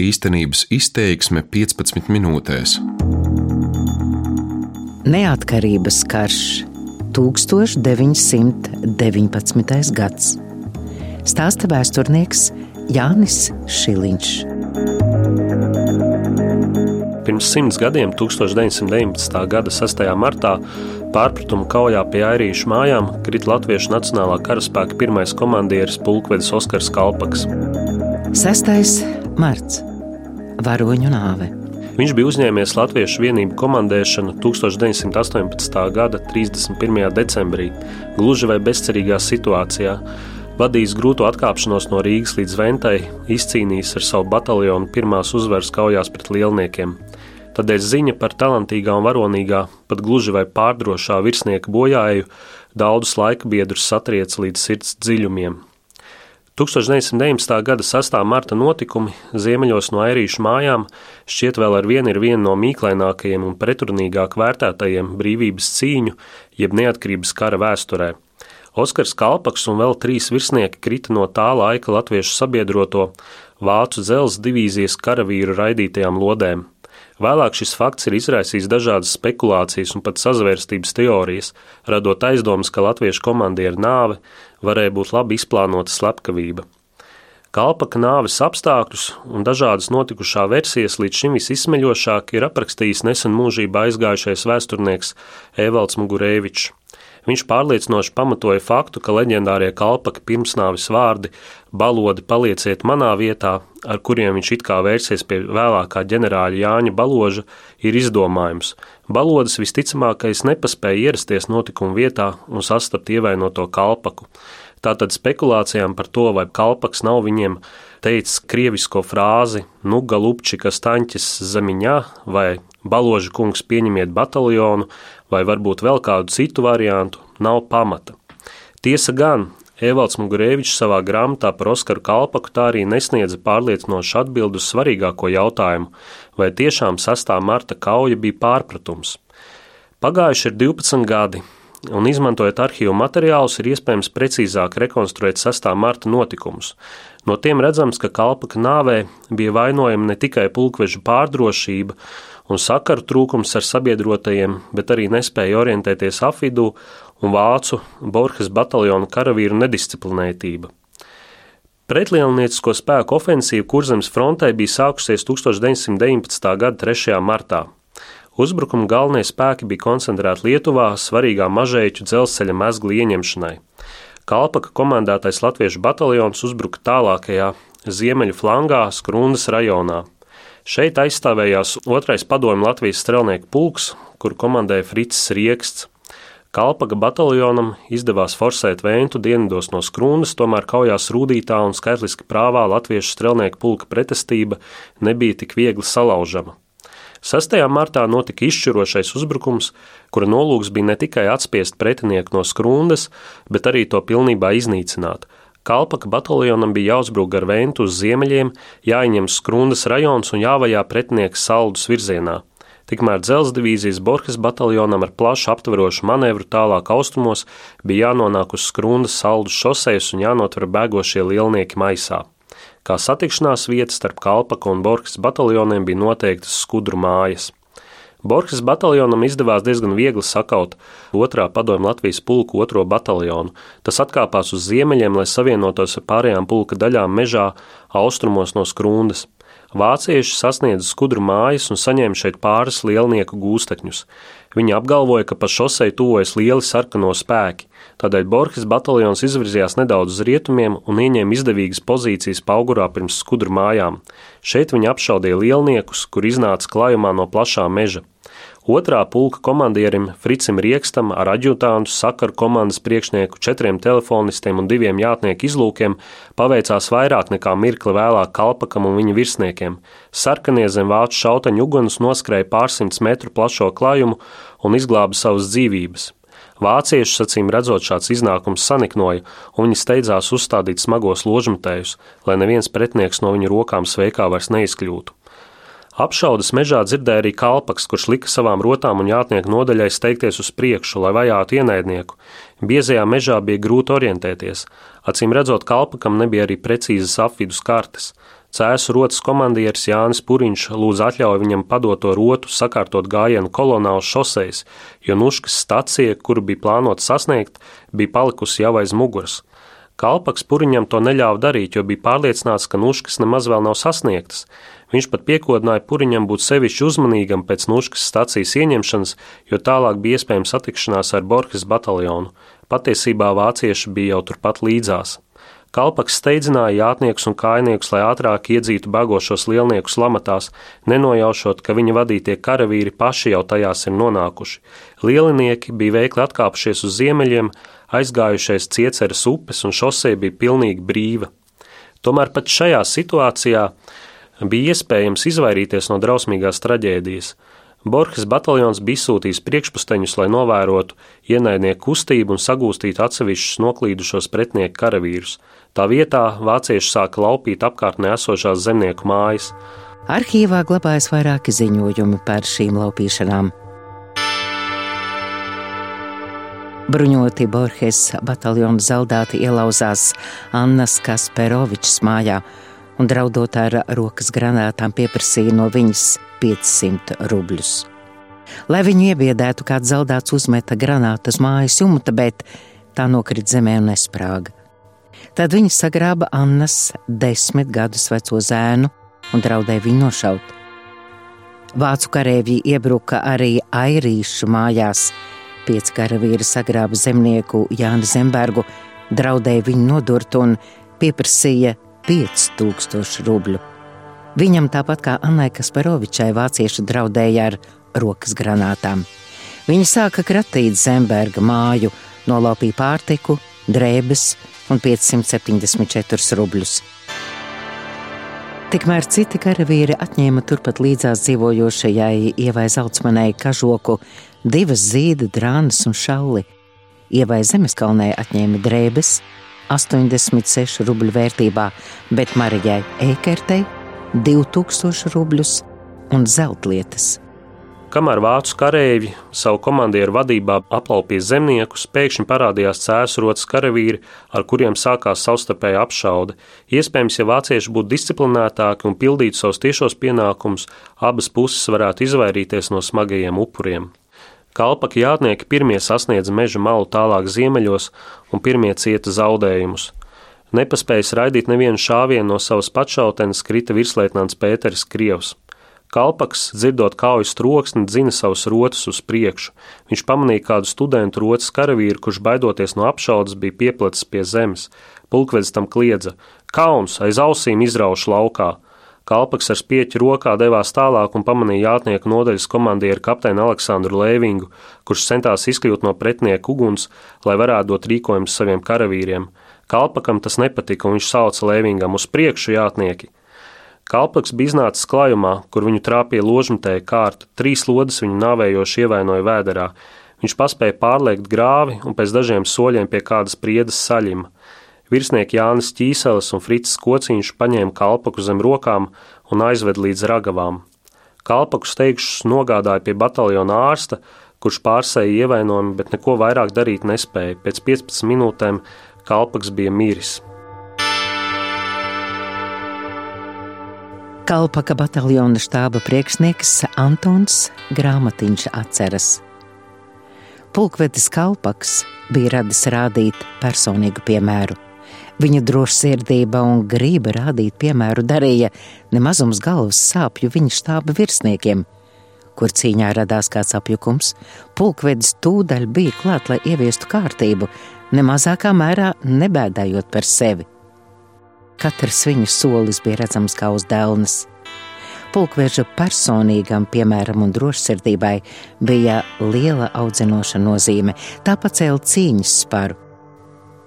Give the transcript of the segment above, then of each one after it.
Īstenības izteiksme 15 minūtēs. Neatkarības karš 1919. gads. Stāsta vēsturnieks Jānis Šiliņš. Pirms simts gadiem, 1919. gada 6. martā, pārpratuma kaujā pie Airīšu mājām krita Latviešu Nacionālā karaspēka pirmais komandieris pulkvedis Oskars Kalpaks. 6. Marts - varoņu nāve. Viņš bija uzņēmies Latviešu vienību komandēšanu 1918. gada 31. decembrī, gluži vai bezcerīgā situācijā. Vadījis grūto atkāpšanos no Rīgas līdz Ventai, izcīnījis ar savu bataljonu pirmās uzvaras kaujās pret lielniekiem. Tādēļ ziņa par talantīgā un varonīgā, pat gluži vai pārdrošā virsnieka bojāju daudzus laika biedrus satrieca līdz sirds dziļumiem. 1919. gada 6. marta notikumi ziemeļos no Airīšu mājām šķiet vēl ar vienu ir viena no mīklainākajiem un pretrunīgāk vērtētajiem brīvības cīņu, jeb neatkarības kara vēsturē. Oskars Kalpaks un vēl trīs virsnieki krita no tā laika latviešu sabiedroto vācu dzelzceļa divīzijas karavīru raidītajām lodēm. Vēlāk šis fakts ir izraisījis dažādas spekulācijas un pat sazvērstības teorijas, radot aizdomas, ka latviešu komandieru nāve varēja būt labi izplānota slepkavība. Kalpaka nāves apstākļus un dažādas notikušā versijas līdz šim visizsmeļošāk ir aprakstījis nesen mūžībā aizgājušais vēsturnieks Evalds Mugurēvičs. Viņš pārliecinoši pamatoja faktu, ka leģendārie kalpaka pirmsnāvis vārdi balodi palieciet manā vietā, ar kuriem viņš it kā vērsies pie vēlākā ģenerāļa Jāņa Baloža, ir izdomājums. Balodis visticamākais nepaspēja ierasties notikuma vietā un sastapt ievainoto kalpaku. Tātad spekulācijām par to, vai kalpaks nav viņiem teicis krievisko frāzi nu galupči, kas taņķis zemiņā, vai baloža kungs pieņemiet bataljonu, vai varbūt vēl kādu citu variantu, nav pamata. Tiesa gan, Evalds Mugurēvičs savā grāmatā par Oskaru Kalpaku tā arī nesniedza pārliecinošu atbildi uz svarīgāko jautājumu, vai tiešām 6. marta kauja bija pārpratums. Pagājuši ir 12 gadi, un izmantojot arhīvu materiālus, ir iespējams precīzāk rekonstruēt 6. marta notikumus. No tiem redzams, ka Kalpaka nāvē bija vainojama ne tikai pulkveža pārdrošība, un sakaru trūkums ar sabiedrotajiem, bet arī nespēja orientēties apvidū un vācu Borges bataljonu karavīru nedisciplinētība. Pretlielniecisko spēku ofensīva kurzemes frontē bija sākusies 1919. gada 3. martā. Uzbrukuma galvenie spēki bija koncentrēti Lietuvā svarīgā mažēķu dzelzceļa mezgla ieņemšanai. Kalpaka komandētais latviešu bataljons uzbruka tālākajā ziemeļu flangā Skrundas rajonā. Šeit aizstāvējās otrais padomju Latvijas strelnieku pulks, kur komandēja Frits Rieksts. Kalpaga bataljonam izdevās forsēt Vēntu dienvidos no Skrūnas, tomēr kaujās rūtītā un skaitliski prāvā latviešu strelnieku pulka pretestība nebija tik viegli salaužama. 6. martā notika izšķirošais uzbrukums, kura nolūks bija ne tikai atspiest pretinieku no skrūndas, bet arī to pilnībā iznīcināt – Kalpaka bataljonam bija jāuzbruk gar Ventu uz ziemeļiem, jāieņem Skrundas rajons un jāvajā pretinieks saldus virzienā. Tikmēr dzelzceļa divīzijas Borges bataljonam ar plašu aptverošu manevru tālāk austrumos bija jānonāk uz Skrundas saldus šosejas un jānotver bēgošie lielnieki maisā. Kā satikšanās vieta starp Kalpaka un Borges bataljoniem bija noteiktas skudru mājas. Borges bataljonam izdevās diezgan viegli sakaut otrā padomju Latvijas pulku otro bataljonu. Tas atkāpās uz ziemeļiem, lai savienotos ar pārējām pulka daļām mežā austrumos no skrundas. Vācieši sasniedza skudru mājas un saņēma šeit pāris lielnieku gūstekņus. Viņi apgalvoja, ka pa šosei tuvojas lieli sarkano spēki, tādēļ Borges bataljons izvirzījās nedaudz uz rietumiem un ieņēma izdevīgas pozīcijas paugurā pirms skudru mājām. Šeit viņi apšaudīja lielniekus, kur iznāca klājumā no plašā meža. Otrā pulka komandierim Fricim Riekstam ar aģutāntu sakaru komandas priekšnieku, četriem telefonistiem un diviem jātnieku izlūkiem paveicās vairāk nekā mirkli vēlāk kalpakam un viņa virsniekiem. Sarkanie zem vācu šautaņu uguns noskrēja pārsimts metru plašo klājumu un izglāba savas dzīvības. Vācieši, acīm redzot, šāds iznākums saniknoja, un viņi steidzās uzstādīt smagos ložmetējus, lai neviens pretinieks no viņu rokām sveikā vairs neizkļūtu. Apšaudas mežā dzirdēja arī kalpaks, kurš lika savām rotām un jātnieku nodaļai steigties uz priekšu, lai vajātu ienaidnieku. Biezajā mežā bija grūti orientēties. Acīm redzot, kalpakam nebija arī precīzas apvidus kartes. Cēsu rotas komandieris Jānis Puriņš lūdza atļauju viņam padot to rotu sakārtot gājienu kolonā uz šoseis, jo Nuškas stacija, kuru bija plānota sasniegt, bija palikusi jau aiz muguras. Kalpaks Puriņam to neļāva darīt, jo bija pārliecināts, ka Nuškas nemaz vēl nav sasniegtas. Viņš pat piekodināja Puriņam būt sevišķi uzmanīgam pēc Nuškas stacijas ieņemšanas, jo tālāk bija iespējams satikšanās ar Borges bataljonu. Patiesībā vācieši bija jau turpat līdzās. Kalpaks steidzināja jātniekus un kājniekus, lai ātrāk iedzītu bagošos lielniekus lamatās, nenojaušot, ka viņa vadītie karavīri paši jau tajās ir nonākuši. Lielinieki bija veikli atkāpušies uz ziemeļiem, aizgājušies cieceres upes un šosei bija pilnīgi brīva. Tomēr pat šajā situācijā bija iespējams izvairīties no drausmīgās traģēdijas. Borges bataljons bija izsūtījis priekšpusteņus, lai novērotu ienaidnieku kustību un sagūstītu atsevišķus noklīdušos pretinieku karavīrus. Tā vietā vācieši sāka laupīt apkārtnē esošās zemnieku mājas. Arhīvā glabājas vairāki ziņojumi par šīm laupīšanām. Bruņoti Borges bataljona zaldāti ielauzās Annas Kasperovičs mājā un draudot ar rokas granātām pieprasīja no viņas 500 rubļus. Lai viņu iebiedētu, kāds zaldāts uzmeta granātu uz mājas jumta, bet tā nokrit zemē un nesprāga. Tad viņa sagrāba Annas desmit gadus veco zēnu un draudēja viņu nošaut. Vācu karavīri iebruka arī Airīšu mājās. Pieci karavīri sagrāba zemnieku Jānu Zembergu, draudēja viņu nodurt un pieprasīja 5000 rubļu. Viņam tāpat kā Annai Kasparovičai vācieši draudēja ar rokas granātām. Viņi sāka kratīt Zemberga māju, nolaupīja pārtiku, drēbes un 574 rubļus. Tikmēr citi karavīri atņēma turpat līdzās dzīvojošajai Ievai Zeltsmanai kažoku, divas zīda, drānas un šalli. Ievai Zemeskalnē atņēma drēbes, 86 rubļu vērtībā, bet Marijai Eikertei 2000 rubļus un zeltlietas. Kamēr vācu kareivi savu komandieru vadībā aplaupīja zemniekus, pēkšņi parādījās cēsrotas karavīri, ar kuriem sākās savstarpēja apšaude. Iespējams, ja vācieši būtu disciplinētāki un pildītu savus tiešos pienākumus, abas puses varētu izvairīties no smagajiem upuriem. Kalpaki jātnieki pirmie sasniedza meža malu tālāk ziemeļos un pirmie cieta zaudējumus. Nepaspējis raidīt nevienu šāvienu no savas pašautenes, krita virsleitnants Pēteris Krievs. Kalpaks, dzirdot kaujas troksni, dzina savus rotas uz priekšu. Viņš pamanīja kādu studentu rotas karavīru, kurš baidoties no apšaudas bija pieplacis pie zemes. Pulkvedis tam kliedza: Kauns aiz ausīm izraušu laukā! Kalpaks ar spieķu rokā devās tālāk un pamanīja jātnieku nodaļas komandieru kapteini Aleksandru Lēvingu, kurš centās izkļūt no pretinieku uguns, lai varētu dot rīkojumus saviem karavīriem. Kalpakam tas nepatika, un viņš sauca Lēvingam uz priekšu jātnieki. Kalpaks bija iznācis klājumā, kur viņu trāpīja ložmetēja kārta, trīs lodes viņu nāvējoši ievainoja vēderā. Viņš paspēja pārliekt grāvi un pēc dažiem soļiem pie kādas priedes saļima. Virsnieki Jānis Ķīselis un Frits Kociņš paņēma kalpaku zem rokām un aizved līdz ragavām. Kalpaku steigšus nogādāja pie bataljona ārsta, kurš pārsēja ievainojumu, bet neko vairāk darīt nespēja. Pēc 15 minūtēm kalpaks bija miris. Kalpaka bataljona štāba priekšnieks Antons Grāmatiņš atceras. Pulkvedis Kalpaks bija radis rādīt personīgu piemēru. Viņa drošsirdība un grība rādīt piemēru darīja nemazums galvas sāpju viņa štāba virsniekiem, kur cīņā radās kāds apjukums. Pulkvedis tūdaļ bija klāt, lai ieviestu kārtību, nemazākā mērā nebēdājot par sevi. Katrs viņa solis bija redzams kā uz dēlnes. Pulkveža personīgam piemēram un drošsirdībai bija liela audzinoša nozīme, tāpat cēl cīņas sparu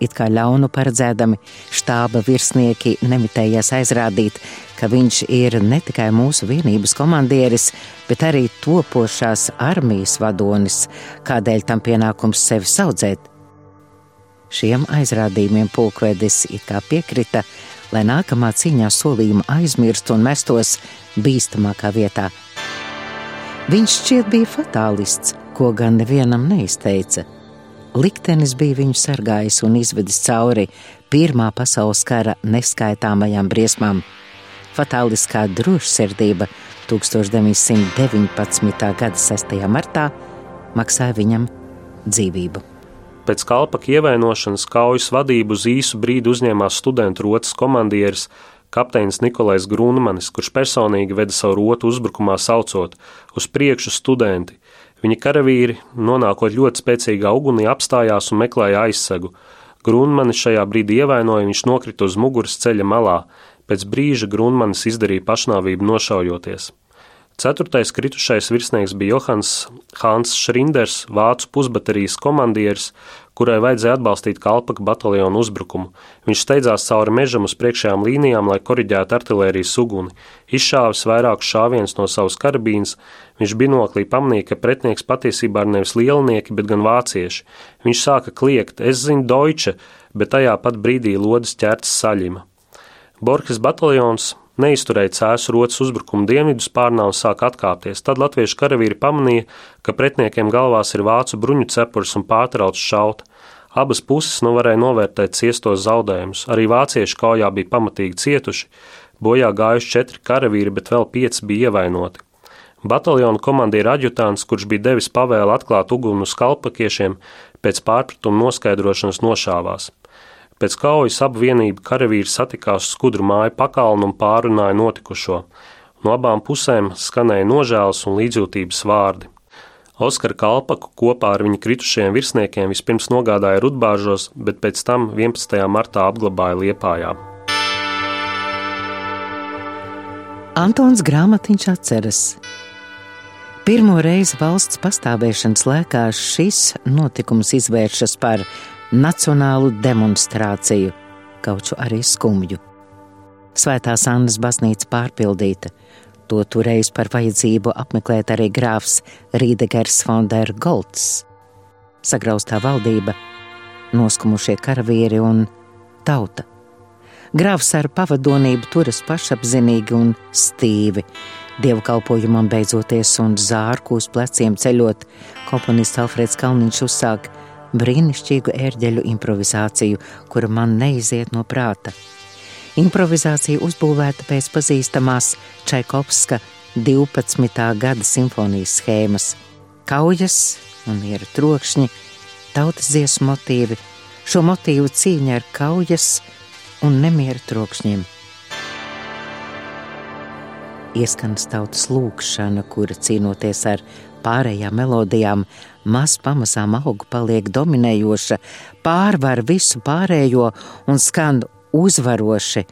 it kā ļaunu paredzēdami, štāba virsnieki nemitējās aizrādīt, ka viņš ir ne tikai mūsu vienības komandieris, bet arī topošās armijas vadonis, kādēļ tam pienākums sevi saudzēt. Šiem aizrādījumiem pulkvedis it kā piekrita, lai nākamā cīņā solījumu aizmirst un mestos bīstamākā vietā. Viņš šķiet bija fatālists, ko gan nevienam neizteica. Liktenis bija viņu sargājis un izvedis cauri Pirmā pasaules kara neskaitāmajām briesmām. fatāliskā drošsirdība 1919. gada 6. martā maksāja viņam dzīvību. Pēc kalpaka ievainošanas kaujas vadību uz īsu brīdi uzņēmās studentu rotas komandieris kapteinis Nikolais Grunmanis, kurš personīgi veda savu rotu uzbrukumā saucot uz priekšu studenti. Viņa karavīri, nonākot ļoti spēcīgā ugunī, apstājās un meklēja aizsegu. Grunmanis šajā brīdī ievainoja, viņš nokrita uz muguras ceļa malā. Pēc brīža Grunmanis izdarīja pašnāvību nošaujoties. Ceturtais kritušais virsnieks bija Johans Hāns Šrinders, vācu pusbaterijas komandieris, kurai vajadzēja atbalstīt kalpaka bataljonu uzbrukumu. Viņš steidzās cauri mežam uz priekšējām līnijām, lai koriģētu artilērijas uguni. Izšāvis vairākus šāvienus no savas karabīnas, viņš binoklī pamanīja, ka pretinieks patiesībā ir nevis lielnieki, bet gan vācieši. Viņš sāka kliegt, es zinu Deutsche, bet tajā pat brīdī lodes ķerts saļima. Borkas bataljons neizturēja cēsu rotas uzbrukumu dienvidu spārnā un sāka atkāpties. Tad latviešu karavīri pamanīja, ka pretiniekiem galvās ir vācu bruņu cepures un pārtrauc šaut. Abas puses nu varēja novērtēt ciestos zaudējumus. Arī vācieši kaujā bija pamatīgi cietuši, bojā gājuši četri karavīri, bet vēl pieci bija ievainoti. Bataljona komandiera aģutāns, kurš bija devis pavēli atklāt uguni uz kalpakiešiem, pēc pārpratuma noskaidrošanas nošāvās. Pēc kaujas abu vienību karavīri satikās skudru māju pakalnu un pārunāja notikušo. No abām pusēm skanēja nožēlas un līdzjūtības vārdi. Oskara Kalpaku kopā ar viņa kritušajiem virsniekiem vispirms nogādāja Rudbāžos, bet pēc tam 11. martā apglabāja Liepājā. Antons Grāmatiņš atceras. Pirmo reizi valsts pastāvēšanas laikā šis notikums izvēršas par nacionālu demonstrāciju, kaut arī skumju. Svētās Annas baznīca pārpildīta, to toreiz par vajadzību apmeklēt arī grāfs Rīdegers Fonder Golds. Sagraustā valdība, noskumušie karavīri un tauta. Grāfs ar pavadonību turas pašapzinīgi un stīvi. Dievkalpojumam beidzoties un zārku uz pleciem ceļot, komponists Alfreds Kalniņš uzsāka brīnišķīgu ērģeļu improvizāciju, kura man neiziet no prāta. Improvizācija uzbūvēta pēc pazīstamās Čaikovska 12. gada simfonijas schēmas - kaujas un miera trokšņi, tautas dziesmu motīvi, šo motīvu cīņa ar kaujas un nemiera trokšņiem. Ieskanas tautas lūkšana, kura cīnoties ar pārējām melodijām, maz pamazām auga paliek dominējoša, pārvar visu pārējo un skan uzvaroši,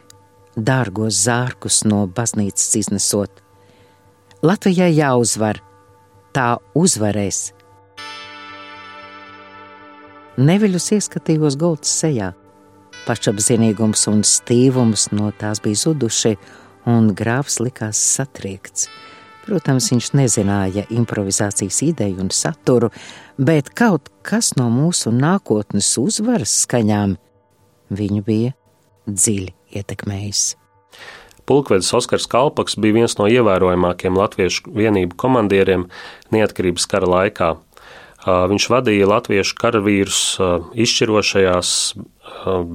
dārgos zārkus no baznīcas iznesot. Latvijai jāuzvar, tā uzvarēs. Neviļus ieskatījos Golds sejā. Pašapziņīgums un stīvums no tās bija zuduši, un grāfs likās satriekts. Protams, viņš nezināja improvizācijas ideju un saturu, bet kaut kas no mūsu nākotnes uzvaras skaņām viņu bija dziļi ietekmējis. Pulkvedis Oskars Kalpaks bija viens no ievērojamākajiem latviešu vienību komandieriem neatkarības kara laikā. Viņš vadīja latviešu karavīrus izšķirošajās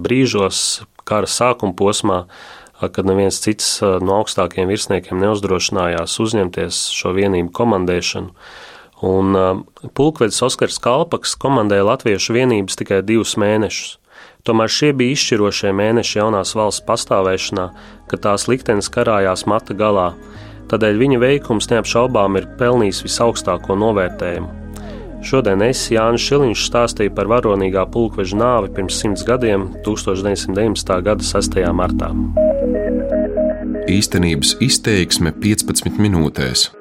brīžos kara sākuma posmā, kad neviens cits no augstākiem virsniekiem neuzdrošinājās uzņemties šo vienību komandēšanu. Un pulkvedis Oskars Kalpaks komandēja latviešu vienības tikai divus mēnešus. Tomēr šie bija izšķirošie mēneši jaunās valsts pastāvēšanā, kad tās liktenis karājās mata galā. Tādēļ viņa veikums neapšaubām ir pelnījis visaugstāko novērtējumu. Šodien es, Jānis Šiliņš, stāstīju par varonīgā pulkveža nāvi pirms simts gadiem, 1919. gada 6. martā. Īstenības izteiksme 15 minūtēs.